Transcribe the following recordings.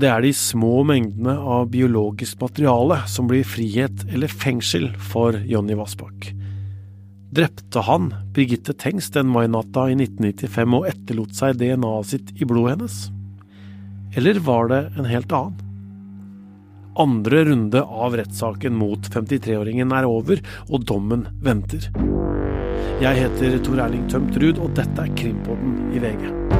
det er de små mengdene av biologisk materiale som blir frihet eller fengsel for Jonny Vassbakk. Drepte han Birgitte Tengs den mainatta i 1995 og etterlot seg DNA-et sitt i blodet hennes? Eller var det en helt annen? Andre runde av rettssaken mot 53-åringen er over, og dommen venter. Jeg heter Tor Erling Tømt Ruud, og dette er Krimpodden i VG.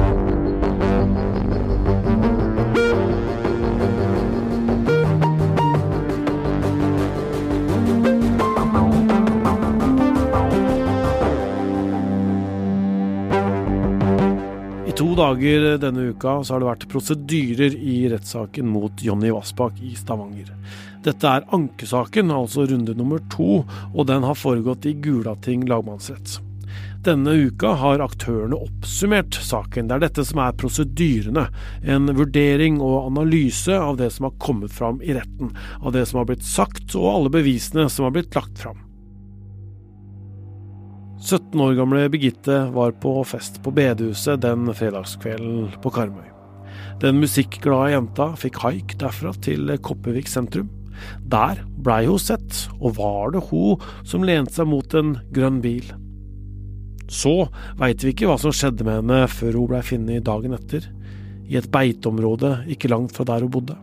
Dager denne uka så har det vært prosedyrer i rettssaken mot Jonny Vassbakk i Stavanger. Dette er ankesaken, altså runde nummer to, og den har foregått i Gulating lagmannsrett. Denne uka har aktørene oppsummert saken. Det er dette som er prosedyrene. En vurdering og analyse av det som har kommet fram i retten. Av det som har blitt sagt, og alle bevisene som har blitt lagt fram. 17 år gamle Birgitte var på fest på bedehuset den fredagskvelden på Karmøy. Den musikkglade jenta fikk haik derfra til Kopervik sentrum. Der blei hun sett, og var det hun som lente seg mot en grønn bil. Så veit vi ikke hva som skjedde med henne før hun blei funnet dagen etter, i et beiteområde ikke langt fra der hun bodde.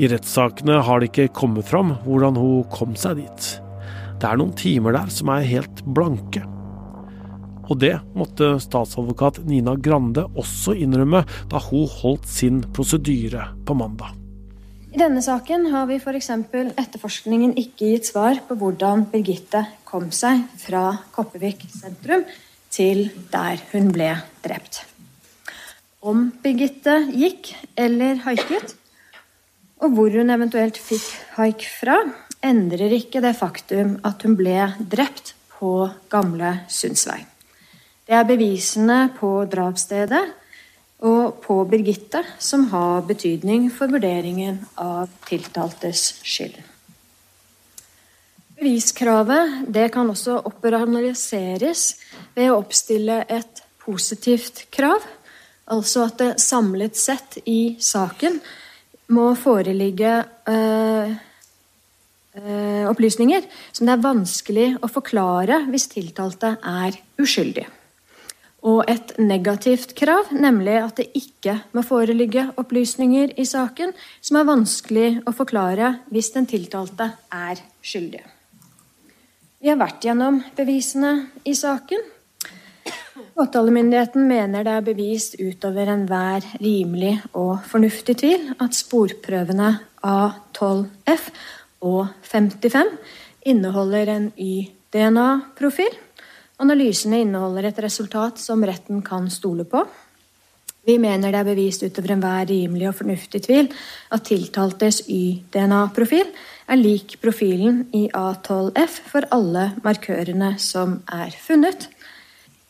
I rettssakene har det ikke kommet fram hvordan hun kom seg dit. Det er noen timer der som er helt blanke. Og det måtte statsadvokat Nina Grande også innrømme da hun holdt sin prosedyre på mandag. I denne saken har vi f.eks. etterforskningen ikke gitt svar på hvordan Birgitte kom seg fra Kopervik sentrum til der hun ble drept. Om Birgitte gikk eller haiket, og hvor hun eventuelt fikk haik fra, endrer ikke det faktum at hun ble drept på Gamle Sundsvei. Det er bevisene på drapsstedet og på Birgitte som har betydning for vurderingen av tiltaltes skyld. Beviskravet kan også operasjonaliseres ved å oppstille et positivt krav, altså at det samlet sett i saken må foreligge Eh, opplysninger som det er vanskelig å forklare hvis tiltalte er uskyldig. Og et negativt krav, nemlig at det ikke må foreligge opplysninger i saken som er vanskelig å forklare hvis den tiltalte er skyldig. Vi har vært gjennom bevisene i saken. Påtalemyndigheten mener det er bevist utover enhver rimelig og fornuftig tvil at sporprøvene A12F og 55 inneholder en Y-DNA-profil. Analysene inneholder et resultat som retten kan stole på. Vi mener det er bevist utover enhver rimelig og fornuftig tvil at tiltaltes Y-DNA-profil er lik profilen i A12F for alle markørene som er funnet.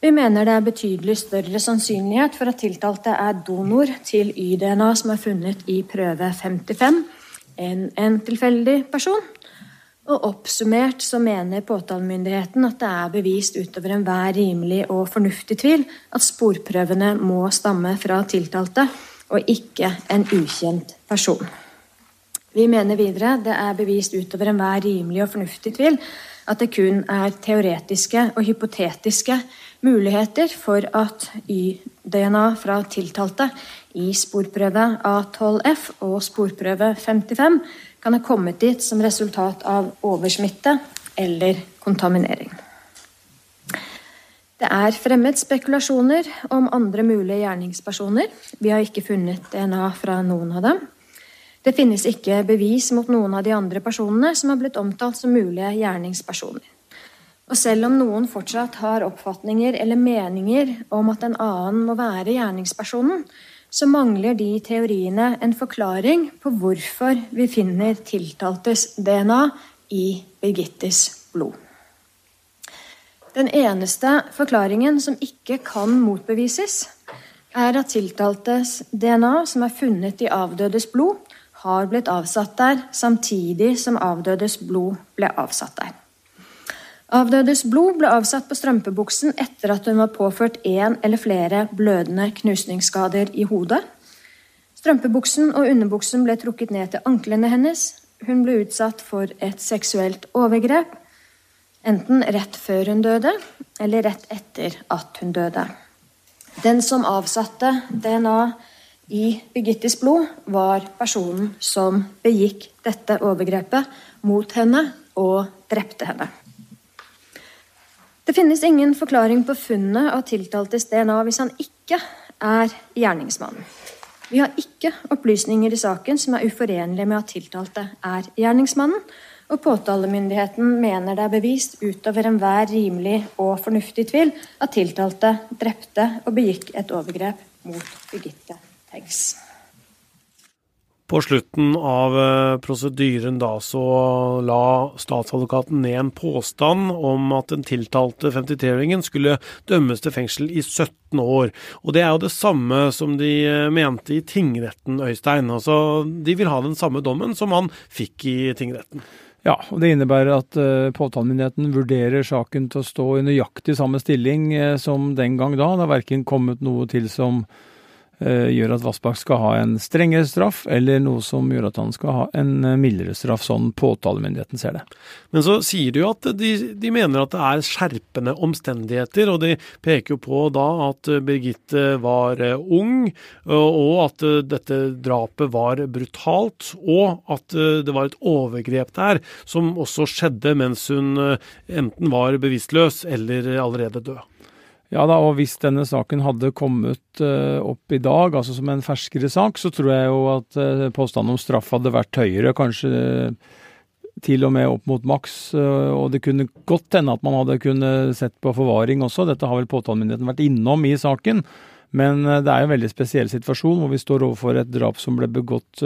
Vi mener det er betydelig større sannsynlighet for at tiltalte er donor til Y-DNA som er funnet i prøve 55 enn en tilfeldig person. Og oppsummert så mener påtalemyndigheten at det er bevist utover enhver rimelig og fornuftig tvil at sporprøvene må stamme fra tiltalte og ikke en ukjent person. Vi mener videre det er bevist utover enhver rimelig og fornuftig tvil at det kun er teoretiske og hypotetiske muligheter for at Y-DNA fra tiltalte i sporprøve A12F og sporprøve 55 kan ha kommet dit som resultat av oversmitte eller kontaminering. Det er fremmet spekulasjoner om andre mulige gjerningspersoner. Vi har ikke funnet DNA fra noen av dem. Det finnes ikke bevis mot noen av de andre personene som har blitt omtalt som mulige gjerningspersoner. Og selv om noen fortsatt har oppfatninger eller meninger om at en annen må være gjerningspersonen, så mangler de teoriene en forklaring på hvorfor vi finner tiltaltes DNA i Birgittes blod. Den eneste forklaringen som ikke kan motbevises, er at tiltaltes DNA, som er funnet i avdødes blod, har blitt avsatt der samtidig som avdødes blod ble avsatt der. Avdødes blod ble avsatt på strømpebuksen etter at hun var påført én eller flere blødende knusningsskader i hodet. Strømpebuksen og underbuksen ble trukket ned til anklene hennes. Hun ble utsatt for et seksuelt overgrep, enten rett før hun døde, eller rett etter at hun døde. Den som avsatte DNA i Birgittes blod, var personen som begikk dette overgrepet mot henne og drepte henne. Det finnes ingen forklaring på funnet av tiltaltes DNA hvis han ikke er gjerningsmannen. Vi har ikke opplysninger i saken som er uforenlige med at tiltalte er gjerningsmannen, og påtalemyndigheten mener det er bevist utover enhver rimelig og fornuftig tvil at tiltalte drepte og begikk et overgrep mot Birgitte Eggs. På slutten av eh, prosedyren da så la statsadvokaten ned en påstand om at den tiltalte 53-åringen skulle dømmes til fengsel i 17 år. Og det er jo det samme som de eh, mente i tingretten, Øystein. Altså, de vil ha den samme dommen som han fikk i tingretten. Ja, og det innebærer at uh, påtalemyndigheten vurderer saken til å stå i nøyaktig samme stilling som den gang da. Det har verken kommet noe til som Eh, gjør at Vassbakk skal ha en strengere straff, eller noe som gjør at han skal ha en eh, mildere straff, sånn påtalemyndigheten ser det. Men så sier de jo at de, de, mener at det er skjerpende omstendigheter, og de peker jo på da at Birgitte var eh, ung, og at dette drapet var brutalt, og at det var et overgrep der som også skjedde mens hun enten var bevisstløs eller allerede død. Ja da, og hvis denne saken hadde kommet uh, opp i dag, altså som en ferskere sak, så tror jeg jo at uh, påstanden om straff hadde vært høyere, kanskje uh, til og med opp mot maks. og det kunne godt hende at man hadde kunnet sett på forvaring også, dette har vel påtalemyndigheten vært innom i saken. Men det er jo en veldig spesiell situasjon hvor vi står overfor et drap som ble begått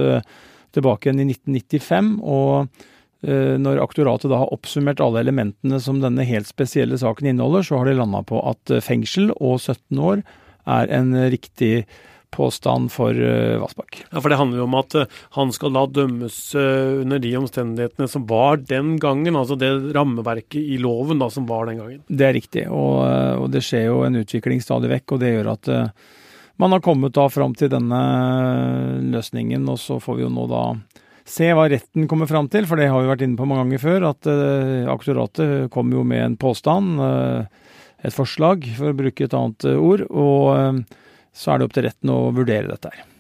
tilbake igjen i 1995. og Eh, når aktoratet da har oppsummert alle elementene som denne helt spesielle saken inneholder, så har de landa på at eh, fengsel og 17 år er en riktig påstand for Vassbakk. Ja, For det handler jo om at han skal da dømmes under de omstendighetene som var den gangen, altså det rammeverket i loven da som var den gangen. Det er riktig, og, og det skjer jo en utvikling stadig vekk, og det gjør at man har kommet da fram til denne løsningen, og så får vi jo nå da se hva retten kommer fram til, for det har vi vært inne på mange ganger før, at uh, aktoratet kom jo med en påstand, uh, et forslag, for å bruke et annet uh, ord, og så er det opp til retten å vurdere dette her.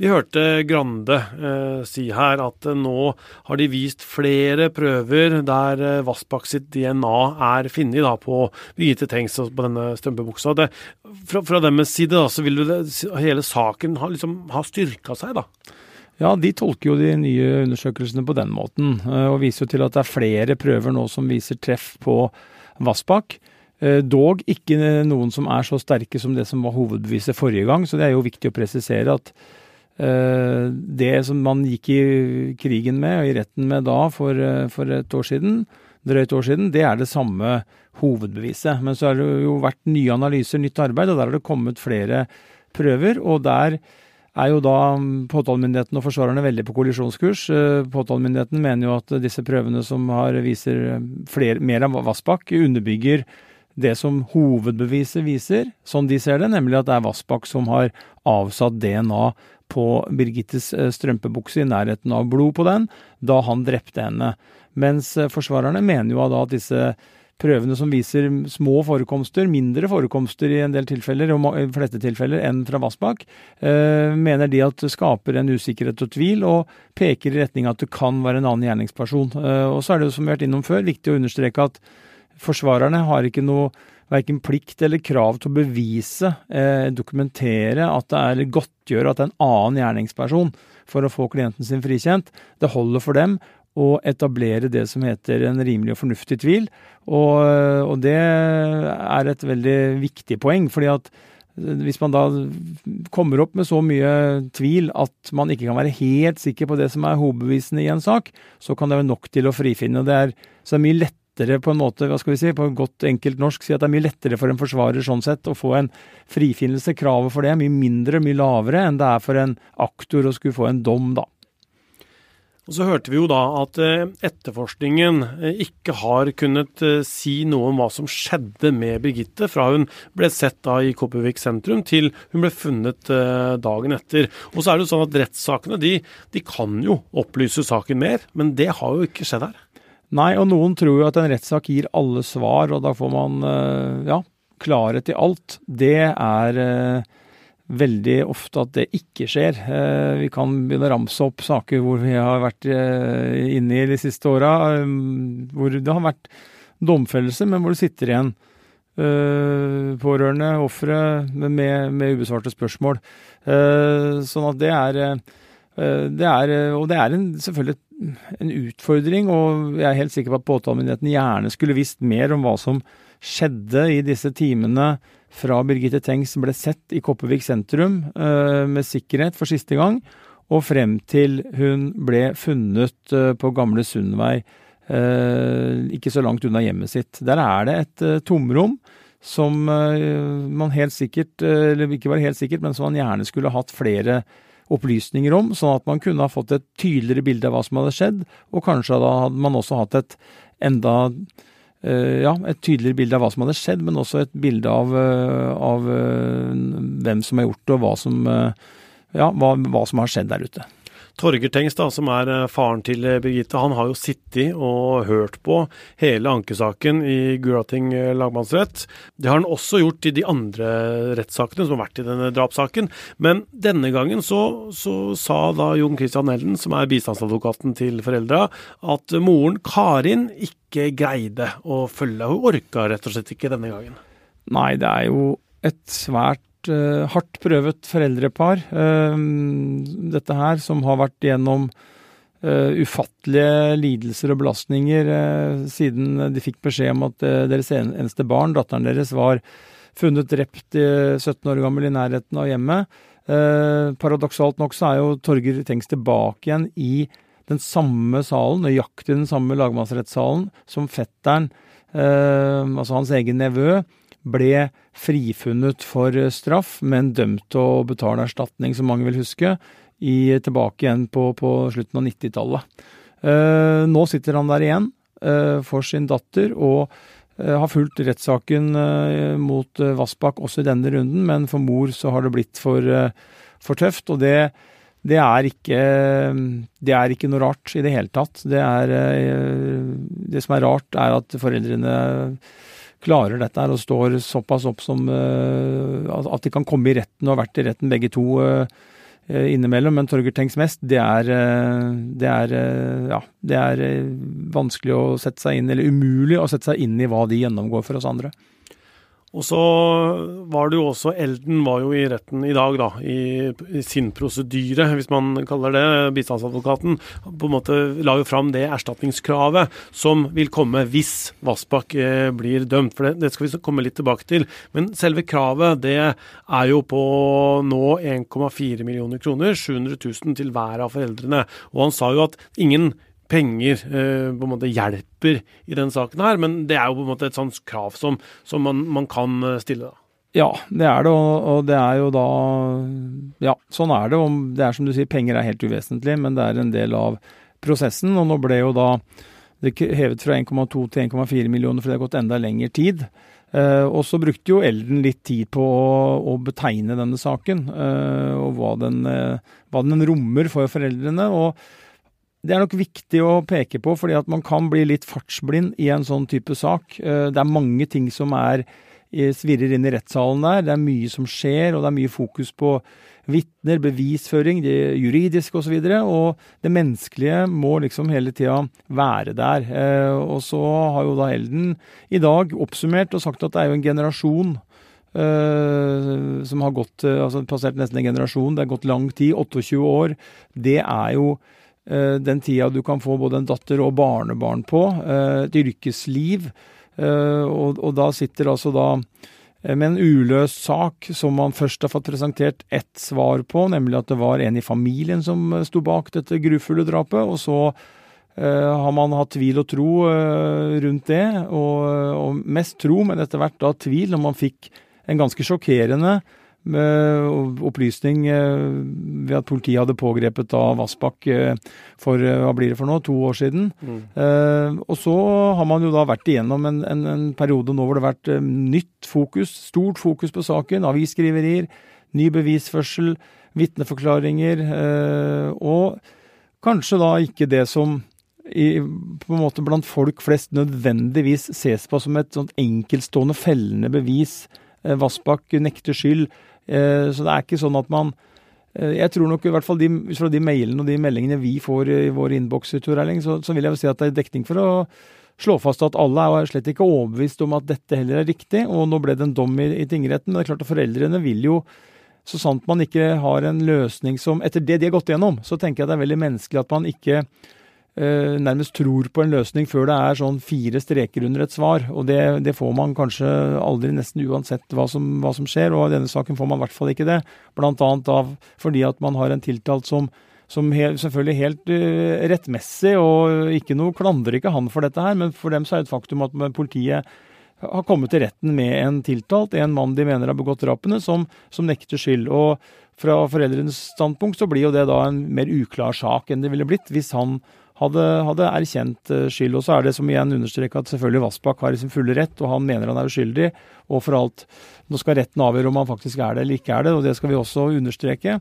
Vi hørte Grande eh, si her at eh, nå har de vist flere prøver der eh, Vassbakk sitt DNA er funnet på Birgitte Tengs og på denne strømpebuksa. Det, fra, fra deres side da, så vil det, hele saken ha, liksom, ha styrka seg, da? Ja, de tolker jo de nye undersøkelsene på den måten, eh, og viser jo til at det er flere prøver nå som viser treff på Vassbakk. Eh, dog ikke noen som er så sterke som det som var hovedbeviset forrige gang, så det er jo viktig å presisere at eh, det som man gikk i krigen med, og i retten med da for, for et år siden, drøyt år siden, det er det samme hovedbeviset. Men så har det jo vært nye analyser, nytt arbeid, og der har det kommet flere prøver, og der er jo da påtalemyndigheten og forsvarerne veldig på kollisjonskurs. Eh, påtalemyndigheten mener jo at disse prøvene som har, viser flere, mer av Vassbakk, underbygger det som hovedbeviset viser, sånn de ser det, nemlig at det er Vassbakk som har avsatt DNA på Birgittes eh, strømpebukse i nærheten av blod på den, da han drepte henne. Mens eh, forsvarerne mener jo da at disse prøvene som viser små forekomster, mindre forekomster i en del tilfeller, og i fleste tilfeller, enn fra Vassbakk, eh, mener de at det skaper en usikkerhet og tvil, og peker i retning at det kan være en annen gjerningsperson. Eh, og så er det som vi har vært innom før, viktig å understreke at forsvarerne har ikke noe verken plikt eller krav til å bevise, eh, dokumentere at det er godtgjøre at det er en annen gjerningsperson for å få klienten sin frikjent. Det holder for dem å etablere det som heter en rimelig og fornuftig tvil. Og, og, det er et veldig viktig poeng. fordi at hvis man da kommer opp med så mye tvil at man ikke kan være helt sikker på det som er hovedbevisene i en sak, så kan det være nok til å frifinne. Det er, så det er mye lettere på en måte, hva skal vi si, på godt enkelt norsk, si at det er mye lettere for en forsvarer sånn sett å få en frifinnelse. Kravet for det er mye mindre, mye lavere enn det er for en aktor å skulle få en dom, da. Og Så hørte vi jo da at eh, etterforskningen eh, ikke har kunnet eh, si noe om hva som skjedde med Birgitte fra hun ble sett da i Kopervik sentrum til hun ble funnet dagen etter. Og så er det jo sånn at rettssakene de, de kan jo opplyse saken mer, men det har jo ikke skjedd her. Nei, og noen tror jo at en rettssak gir alle svar, og da får man ja, klarhet i alt. Det er veldig ofte at det ikke skjer. Eh, vi kan begynne å ramse opp saker hvor vi har vært eh, inne i de siste åra, eh, hvor det har vært domfellelse, men hvor det sitter igjen pårørende, ofre, med, med, ubesvarte spørsmål. Sånn at det er, det er Og det er en, selvfølgelig en utfordring, og jeg er helt sikker på at påtalemyndigheten gjerne skulle visst mer om hva som skjedde i disse timene fra Birgitte Tengs ble sett i Kopervik sentrum uh, med sikkerhet for siste gang, og frem til hun ble funnet uh, på Gamle Sundvei, uh, ikke så langt unna hjemmet sitt. Der er det et tomrom som man helt sikkert, eller ikke bare helt sikkert, men som man gjerne skulle hatt flere opplysninger om, sånn at man kunne ha fått et tydeligere bilde av hva som hadde skjedd, og kanskje da hadde man også hatt et enda Eh, ja, et tydeligere bilde av hva som hadde skjedd, men også et bilde av, eh, av eh, hvem som har gjort det, og hva som, ja, hva, hva som har skjedd der ute. Torger da, som er faren til Birgitte, han har jo sittet og hørt på hele ankesaken i Gulating lagmannsrett. Det har han også gjort i de andre rettssakene som har vært i denne drapssaken. Men denne gangen så, så sa da Jon Christian Elden, som er bistandsadvokaten til foreldra, at moren Karin ikke greide å følge. Hun orka rett og slett ikke denne gangen. Nei, det er jo et svært uh, hardt prøvet foreldrepar, uh, dette her, som har vært gjennom uh, ufattelige lidelser og belastninger siden de fikk beskjed om at deres eneste barn, datteren deres, var funnet drept 17 år gammel i nærheten av hjemmet. paradoksalt nok så er jo Torger Tengs tilbake igjen i den samme salen, nøyaktig den samme lagmannsrettssalen, som fetteren, altså hans egen nevø, ble frifunnet for straff, men dømt til å betale erstatning, som mange vil huske, i, tilbake igjen på, på slutten av 90-tallet. Eh, nå sitter han der igjen eh, for sin datter, og eh, har fulgt rettssaken eh, mot eh, Vassbakk også i denne runden, men for mor så har det blitt for, for tøft. og det det er, ikke, det er ikke noe rart i det hele tatt. Det, er, eh, det som er rart, er at foreldrene klarer dette her og står såpass opp som eh, at de kan komme i retten og har vært i retten begge to eh, innimellom. Men Torger Tengs mest, det er, det er, ja, det er vanskelig å sette seg inn, eller umulig å sette seg inn i hva de gjennomgår for oss andre. Og så var det jo også Elden var jo i retten i dag, da, i, i sin prosedyre, hvis man kaller det. Bistandsadvokaten på en måte la jo fram det erstatningskravet som vil komme hvis Vassbakk eh, blir dømt. For det, det, skal vi komme litt tilbake til. Men selve kravet det er jo på nå 1,4 millioner kroner, 700 000 til hver av foreldrene. Og han sa jo at ingen penger eh, på en måte hjelper i den saken her, men det er jo på en måte et sånt krav som, som man, man, kan eh, stille. da. Ja, det er det, og det er jo da Ja, sånn er det. Og det er som du sier, penger er helt uvesentlig, men det er en del av prosessen. Og nå ble jo da det hevet fra 1,2 til 1,4 millioner, for det har gått enda lengre tid. Eh, og så brukte jo Elden litt tid på å, å betegne denne saken, eh, og hva den, eh, hva den rommer for foreldrene. og det er nok viktig å peke på, fordi at man kan bli litt fartsblind i en sånn type sak. Eh, det er mange ting som er, svirrer inn i rettssalen der. Det er mye som skjer, og det er mye fokus på vitner, bevisføring, det juridiske osv. Og, så og det menneskelige må liksom hele tida være der. Eh, og så har jo da Elden i dag oppsummert og sagt at det er jo en generasjon Uh, som har gått, uh, altså passert nesten en generasjon. Det har gått lang tid, 28 år. Det er jo Eh, den tida du kan få både en datter og barnebarn på, eh, et yrkesliv. Eh, og, og da sitter altså da med en uløst sak som man først har fått presentert ett svar på, nemlig at det var en i familien som sto bak dette grufulle drapet. Og så har man hatt tvil og tro rundt det, og, og, mest tro, men etter hvert da tvil, når man fikk en ganske sjokkerende opplysning ved at politiet hadde pågrepet da Vassbakk for hva blir det for noe, to år siden. Mm. og så har man jo da vært igjennom en, en, en periode nå hvor det har vært nytt fokus, stort fokus på saken. Avisskriverier, ny bevisførsel, vitneforklaringer. og kanskje da ikke det som i, på en måte blant folk flest nødvendigvis ses på som et sånt enkeltstående fellende bevis. Eh, Vassbakk nekter skyld. Eh, så det er ikke sånn at man eh, Jeg tror nok i hvert fall de, fra de mailene og de meldingene vi får i våre innbokser, så, så vil jeg si at det er dekning for å slå fast at alle er slett ikke overbevist om at dette heller er riktig. Og nå ble det en dom i, i tingretten. Men det er klart at foreldrene vil jo så sant man ikke har en løsning som Etter det de har gått gjennom, så tenker jeg det er veldig menneskelig at man ikke nærmest tror på en løsning før det er sånn fire streker under et svar. Og det, det får man kanskje aldri, nesten uansett hva som, hva som, skjer. Og i denne saken får man i hvert fall ikke det. Blant annet av, fordi at man har en tiltalt som, som helt, selvfølgelig helt uh, rettmessig, og ikke noe klandrer ikke han for dette her, men for dem så er det et faktum at politiet har kommet til retten med en tiltalt, en mann de mener har begått drapene, som, som nekter skyld. Og fra foreldrenes standpunkt så blir jo det da en mer uklar sak enn det ville blitt hvis han hadde, hadde, erkjent eh, skyld. Og så er det som igjen understreker at selvfølgelig Vassbakk har i sin fulle rett, og han mener han er uskyldig. Og for alt, nå skal retten avgjøre om han faktisk er det eller ikke er det, og det skal vi også understreke.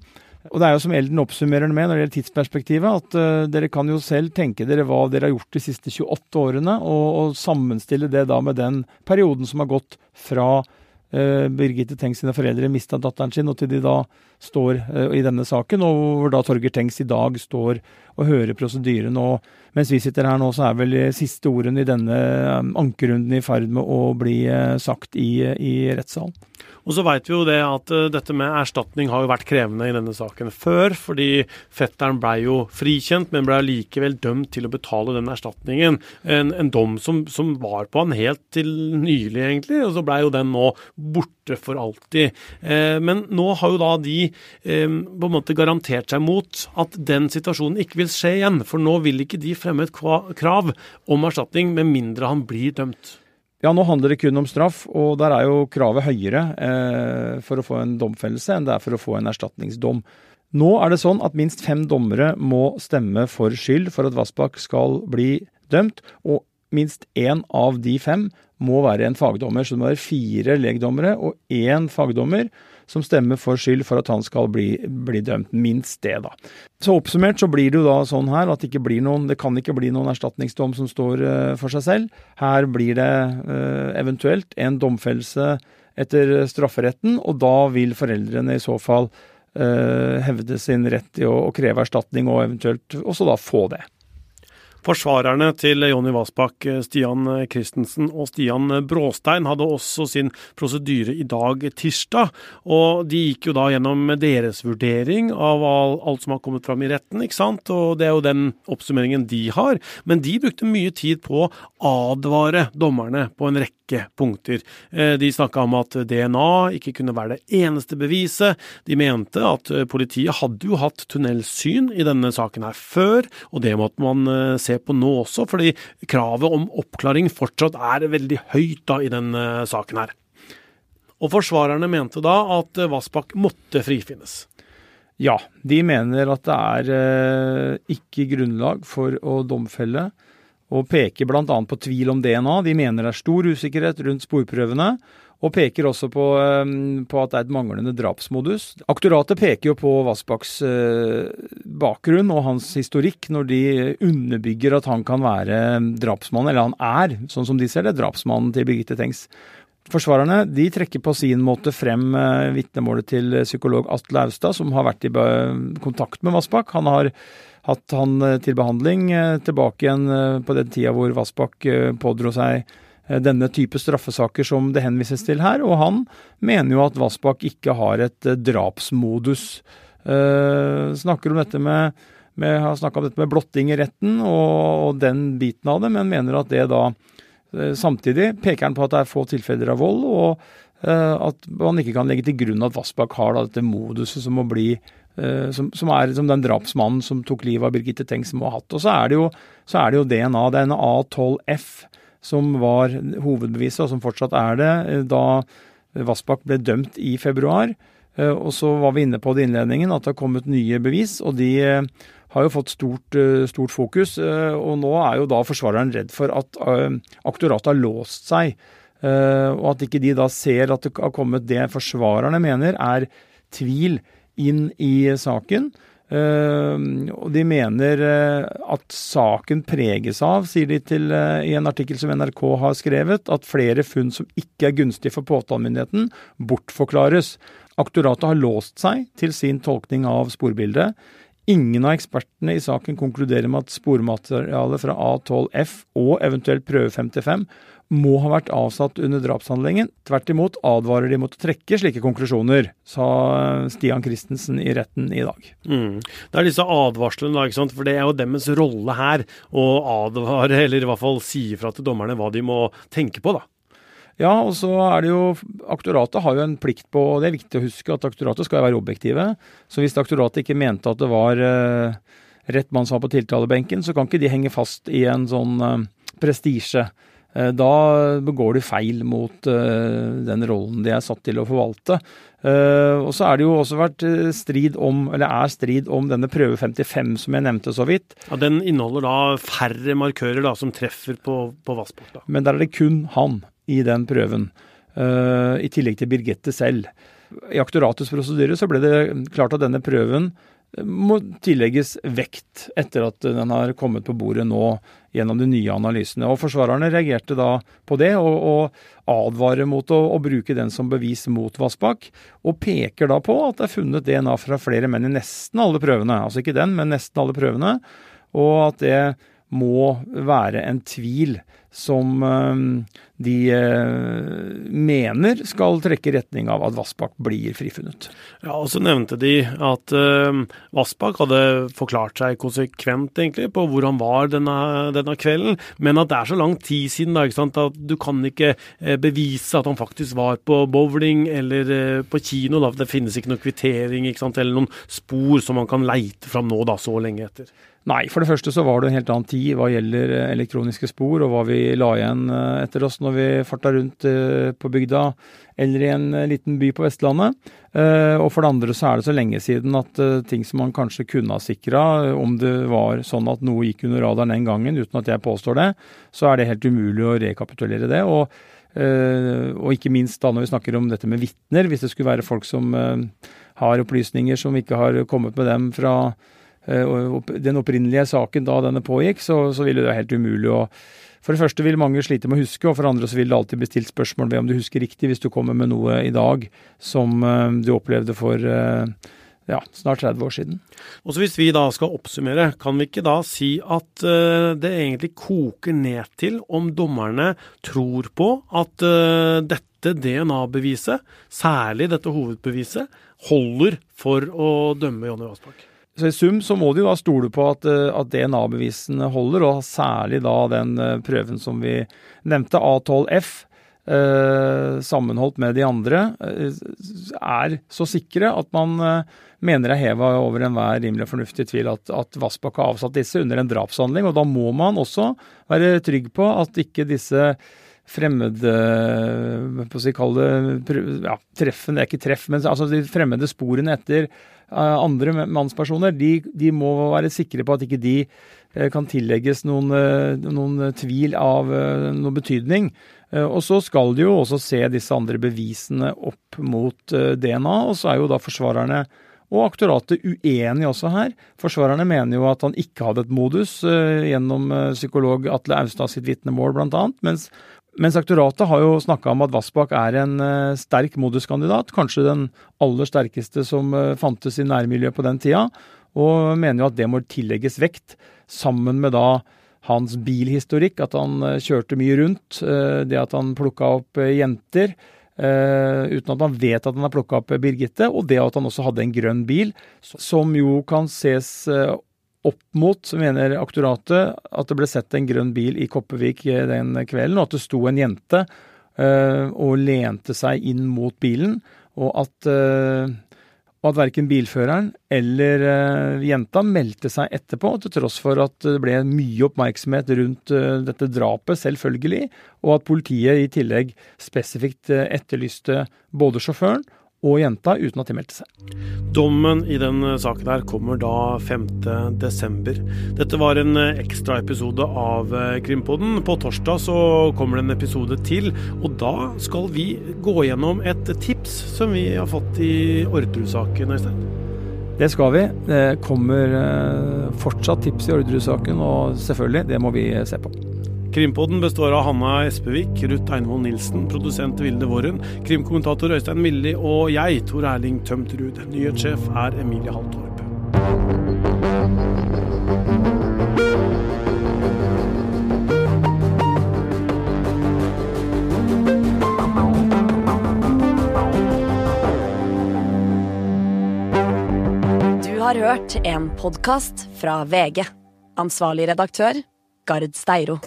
Og det er jo som Elden oppsummerer det med når det gjelder tidsperspektivet, at uh, dere kan jo selv tenke dere hva dere har gjort de siste 28 årene, og, og sammenstille det da med den perioden som har gått fra uh, Birgitte Tengs sine foreldre mista datteren sin, og til de da står uh, i denne saken, og hvor da Torger Tengs i dag står og høre prosedyren. Og mens vi sitter her nå, så er vel siste ordene i denne um, ankerunden i ferd med å bli sagt i, i rettssalen. Og så veit vi jo det at dette med erstatning har jo vært krevende i denne saken før, fordi fetteren blei jo frikjent, men blei likevel dømt til å betale den erstatningen. En, en dom som, som, var på han helt til nylig, egentlig, og så blei jo den nå borte for alltid. Eh, men nå har jo da de eh, på en måte garantert seg mot at den situasjonen ikke vil skje igjen, for nå vil ikke de fremme et krav om erstatning med mindre han blir dømt. Ja, nå handler det kun om straff, og der er jo kravet høyere eh, for å få en domfellelse enn det er for å få en erstatningsdom. Nå er det sånn at minst fem dommere må stemme for skyld for at Vassbakk skal bli dømt, og minst én av de fem må være en fagdommer. Så det må være fire legdommere og én fagdommer som stemmer for skyld for at han skal bli, bli, dømt. Minst det, da. Så oppsummert så blir det jo da sånn her at det noen, det kan ikke bli noen erstatningsdom som står uh, for seg selv. Her blir det uh, eventuelt en domfellelse etter strafferetten, og da vil foreldrene i så fall uh, hevde sin rett til å kreve erstatning, og eventuelt også da få det. Forsvarerne til Jonny Vassbakk, Stian Christensen og Stian Bråstein, hadde også sin prosedyre i dag, tirsdag. Og de gikk jo da gjennom deres vurdering av alt som har kommet fram i retten, ikke sant. Og det er jo den oppsummeringen de har. Men de brukte mye tid på å advare dommerne på en rekke rekke punkter. Eh, de snakka om at DNA ikke kunne være det eneste beviset. De mente at eh, politiet hadde jo hatt tunnelsyn i denne saken her før, og det måtte man eh, se på nå også, fordi kravet om oppklaring fortsatt er veldig høyt da i denne saken her. Og forsvarerne mente da at Vassbakk måtte frifinnes. Ja, de mener at det er ikke grunnlag for å domfelle og peker bl.a. på tvil om DNA. De mener det er stor usikkerhet rundt sporprøvene, og peker også på, eh, på at det er et manglende drapsmodus. Aktoratet peker jo på Vassbakks eh, bakgrunn og hans historikk når de underbygger at han kan være drapsmann, eller han er, sånn som de ser det, drapsmannen til Birgitte Tengs. Forsvarerne de trekker på sin måte frem eh, vitnemålet til psykolog Atle Austad, som har vært i kontakt med Vassbakk. Han har hatt han eh, til behandling eh, tilbake igjen eh, på den tida hvor Vassbakk pådro seg denne type straffesaker som det henvises til her, og han mener jo at Vassbakk ikke har et drapsmodus. Snakker om dette med, med har snakka om dette med blotting i retten og, og, den biten av det, men mener at det da Samtidig peker han på at det er få tilfeller av vold, og uh, at man ikke kan legge til grunn at Vassbakk har dette moduset som må bli Eh, som, som, er som den drapsmannen som tok livet av Birgitte Tengs må ha hatt. Og så er det jo, så er det jo DNA. Det er en A12F som var hovedbeviset, og som fortsatt er det, eh, da Vassbakk ble dømt i februar. Og så var vi inne på det i innledningen at det har kommet nye bevis, og de har jo fått stort, stort fokus. Og nå er jo da forsvareren redd for at aktoratet har låst seg, og at ikke de da ser at det har kommet det forsvarerne mener er tvil inn i saken. Og de mener at saken preges av, sier de til, i en artikkel som NRK har skrevet, at flere funn som ikke er gunstige for påtalemyndigheten, bortforklares. Aktoratet har låst seg til sin tolkning av sporbildet. Ingen av ekspertene i saken konkluderer med at spormaterialet fra A12F og eventuelt prøve 55 må ha vært avsatt under drapshandlingen. Tvert imot advarer de mot å trekke slike konklusjoner, sa Stian Christensen i retten i dag. Mm. Det er disse advarslene, da, ikke sant? for det er jo deres rolle her å advare, eller i hvert fall si ifra til dommerne hva de må tenke på, da. Ja, og så er det jo Aktoratet har jo en plikt på og Det er viktig å huske at aktoratet skal være objektive. Så hvis aktoratet ikke mente at det var uh, rett mann som var på tiltalebenken, så kan ikke de henge fast i en sånn uh, prestisje. Eh, da begår de feil mot eh, den rollen de er satt til å forvalte. Eh, og så er det jo også vært strid om, eller er strid om denne prøve 55 som jeg nevnte så vidt. Ja, Den inneholder da færre markører da, som treffer på, på Vassbakk? Men der er det kun han i den prøven. I tillegg til Birgitte selv. I aktoratets prosedyre så ble det klart at denne prøven må tillegges vekt etter at den har kommet på bordet nå gjennom de nye analysene. Og Forsvarerne reagerte da på det og, og advarer mot å, å, bruke den som bevis mot Vassbakk, og peker da på at det er funnet DNA fra flere menn i nesten alle prøvene. Altså ikke den, men nesten alle prøvene. Og at det må være en tvil som eh, de eh, mener skal trekke retning av at Vassbakk blir frifunnet. Ja, og Så nevnte de at uh, Vassbakk hadde forklart seg konsekvent egentlig på hvor han var denne, denne, kvelden, men at det er så lang tid siden da, at du kan ikke bevise at han faktisk var på bowling eller på kino. Da. Det finnes ikke noe kvittering ikke sant, eller noen spor som man kan leite fram nå da, så lenge etter. Nei, for det første så var det en helt annen tid hva gjelder eh, elektroniske spor, og hva vi la igjen eh, etter oss når vi farta rundt eh, på bygda eller i en liten by på Vestlandet. Og for det andre så er det så lenge siden at ting som man kanskje kunne ha sikra, om det var sånn at noe gikk under radaren den gangen, uten at jeg påstår det, så er det helt umulig å rekapitulere det. og og ikke minst da når vi snakker om dette med vitner, hvis det skulle være folk som har opplysninger som ikke har kommet med dem fra den opprinnelige saken da denne pågikk, så, så ville det være helt umulig å For det første vil mange slite med å huske, og for det andre så vil det alltid bli stilt spørsmål ved om du husker riktig hvis du kommer med noe i dag som uh, du opplevde for uh, ja, snart 30 år siden. Og så Hvis vi da skal oppsummere, kan vi ikke da si at det egentlig koker ned til om dommerne tror på at dette DNA-beviset, særlig dette hovedbeviset, holder for å dømme Jonny Vassbakk? Så I sum så må du jo da stole på at, eh, at DNA-bevisene holder, og særlig da den eh, prøven som vi nevnte, A12F, eh, sammenholdt med de andre, er så sikre at man mener er heva over enhver rimelig fornuftig tvil at, at Vassbakk har avsatt disse under en drapshandling. Og da må man også være trygg på at ikke disse fremmede på å si, kalle ja, treffen, det er ikke treff, men altså de fremmede sporene etter andre mannspersoner, de, de, må være sikre på at ikke de uh, kan tillegges noen, uh, noen tvil av noen betydning. Og så skal de jo også se disse andre bevisene opp mot DNA, og så er jo da forsvarerne og aktoratet uenige også her. Forsvarerne mener jo at han ikke hadde et modus gjennom psykolog Atle Austad sitt vitnemål bl.a., mens mens aktoratet har jo snakka om at Vassbakk er en uh, sterk moduskandidat, kanskje den aller sterkeste som uh, fantes i nærmiljøet på den tida, og mener jo at det må tillegges vekt, sammen med da hans bilhistorikk, at han uh, kjørte mye rundt, det at han plukka opp jenter. uten at man vet at han har plukka opp Birgitte, og det at han også hadde en grønn bil, som jo kan ses opp mot, mener aktoratet, at det ble sett en grønn bil i Koppevik eh, den kvelden, og at det sto en jente uh, og lente seg inn mot bilen, og at, uh, at verken bilføreren eller uh, jenta meldte seg etterpå, til tross for at det ble mye oppmerksomhet rundt dette drapet, selvfølgelig, og at politiet i tillegg spesifikt etterlyste både sjåføren og jenta uten at de meldte seg. Dommen i den saken her kommer da 5.12. Dette var en ekstraepisode av Krimpodden. På torsdag så kommer det en episode til, og da skal vi gå gjennom et tips som vi har fått i Orderud-saken, Øystein. Det skal vi. Det kommer fortsatt tips i Orderud-saken, og selvfølgelig, det må vi se på. Krimpodden består av Hanna Espevik, Ruth Einvoll Nilsen, produsent Vilde Våren, krimkommentator Øystein Milli og jeg, Tor Erling Tømtrud. Nyhetssjef er Emilie Haltorp. Har hørt en podkast fra VG. Ansvarlig redaktør, Gard Steiro.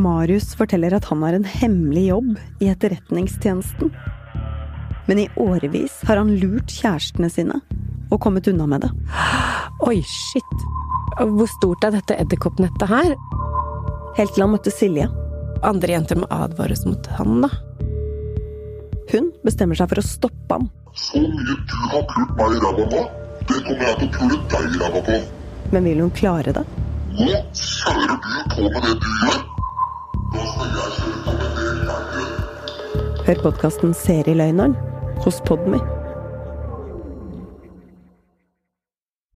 Marius forteller at han har en hemmelig jobb i etterretningstjenesten. Men i årevis har han lurt kjærestene sine og kommet unna med det. Oi, shit. Hvor stort er dette edderkoppnettet her? Helt til han møtte Silje. Andre jenter må advares mot han, da. Hun bestemmer seg for å stoppe ham. Så mye du har pult meg i ræva nå, det kommer jeg til å pule deg i ræva på. Men vil hun klare det? Nå kjører du på med det du gjør. Skal jeg kjøre på med det jeg gjør. Hør podkasten Serieløgneren hos Podmy.